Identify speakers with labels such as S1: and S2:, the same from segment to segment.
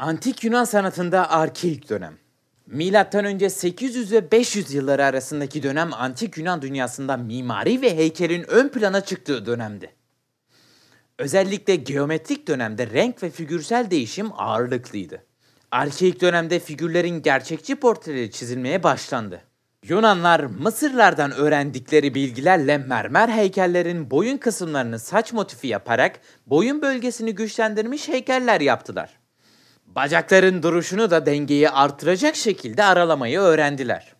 S1: Antik Yunan sanatında arkeik dönem. Milattan önce 800 ve 500 yılları arasındaki dönem antik Yunan dünyasında mimari ve heykelin ön plana çıktığı dönemdi. Özellikle geometrik dönemde renk ve figürsel değişim ağırlıklıydı. Arkeik dönemde figürlerin gerçekçi portreleri çizilmeye başlandı. Yunanlar Mısırlardan öğrendikleri bilgilerle mermer heykellerin boyun kısımlarını saç motifi yaparak boyun bölgesini güçlendirmiş heykeller yaptılar. Bacakların duruşunu da dengeyi artıracak şekilde aralamayı öğrendiler.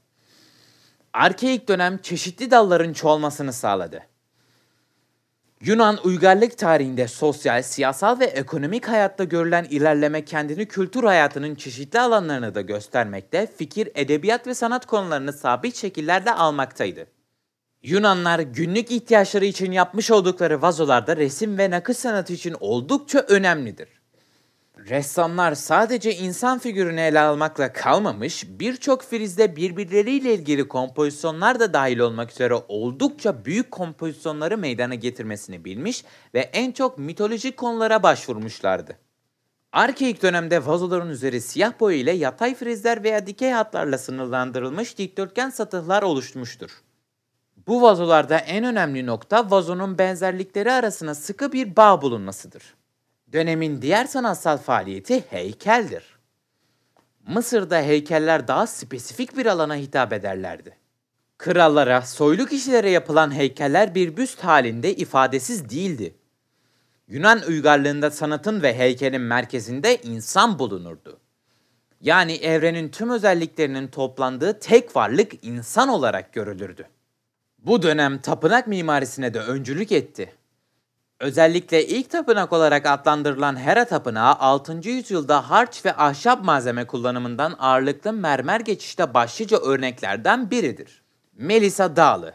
S1: Arkeik dönem çeşitli dalların çoğalmasını sağladı. Yunan uygarlık tarihinde sosyal, siyasal ve ekonomik hayatta görülen ilerleme kendini kültür hayatının çeşitli alanlarını da göstermekte, fikir, edebiyat ve sanat konularını sabit şekillerde almaktaydı. Yunanlar günlük ihtiyaçları için yapmış oldukları vazolarda resim ve nakış sanatı için oldukça önemlidir. Ressamlar sadece insan figürünü ele almakla kalmamış, birçok frizde birbirleriyle ilgili kompozisyonlar da dahil olmak üzere oldukça büyük kompozisyonları meydana getirmesini bilmiş ve en çok mitolojik konulara başvurmuşlardı. Arkeik dönemde vazoların üzeri siyah boya ile yatay frizler veya dikey hatlarla sınırlandırılmış dikdörtgen satıhlar oluşmuştur. Bu vazolarda en önemli nokta vazonun benzerlikleri arasında sıkı bir bağ bulunmasıdır. Dönemin diğer sanatsal faaliyeti heykeldir. Mısır'da heykeller daha spesifik bir alana hitap ederlerdi. Krallara, soylu kişilere yapılan heykeller bir büst halinde ifadesiz değildi. Yunan uygarlığında sanatın ve heykelin merkezinde insan bulunurdu. Yani evrenin tüm özelliklerinin toplandığı tek varlık insan olarak görülürdü. Bu dönem tapınak mimarisine de öncülük etti. Özellikle ilk tapınak olarak adlandırılan Hera Tapınağı 6. yüzyılda harç ve ahşap malzeme kullanımından ağırlıklı mermer geçişte başlıca örneklerden biridir. Melisa Dağlı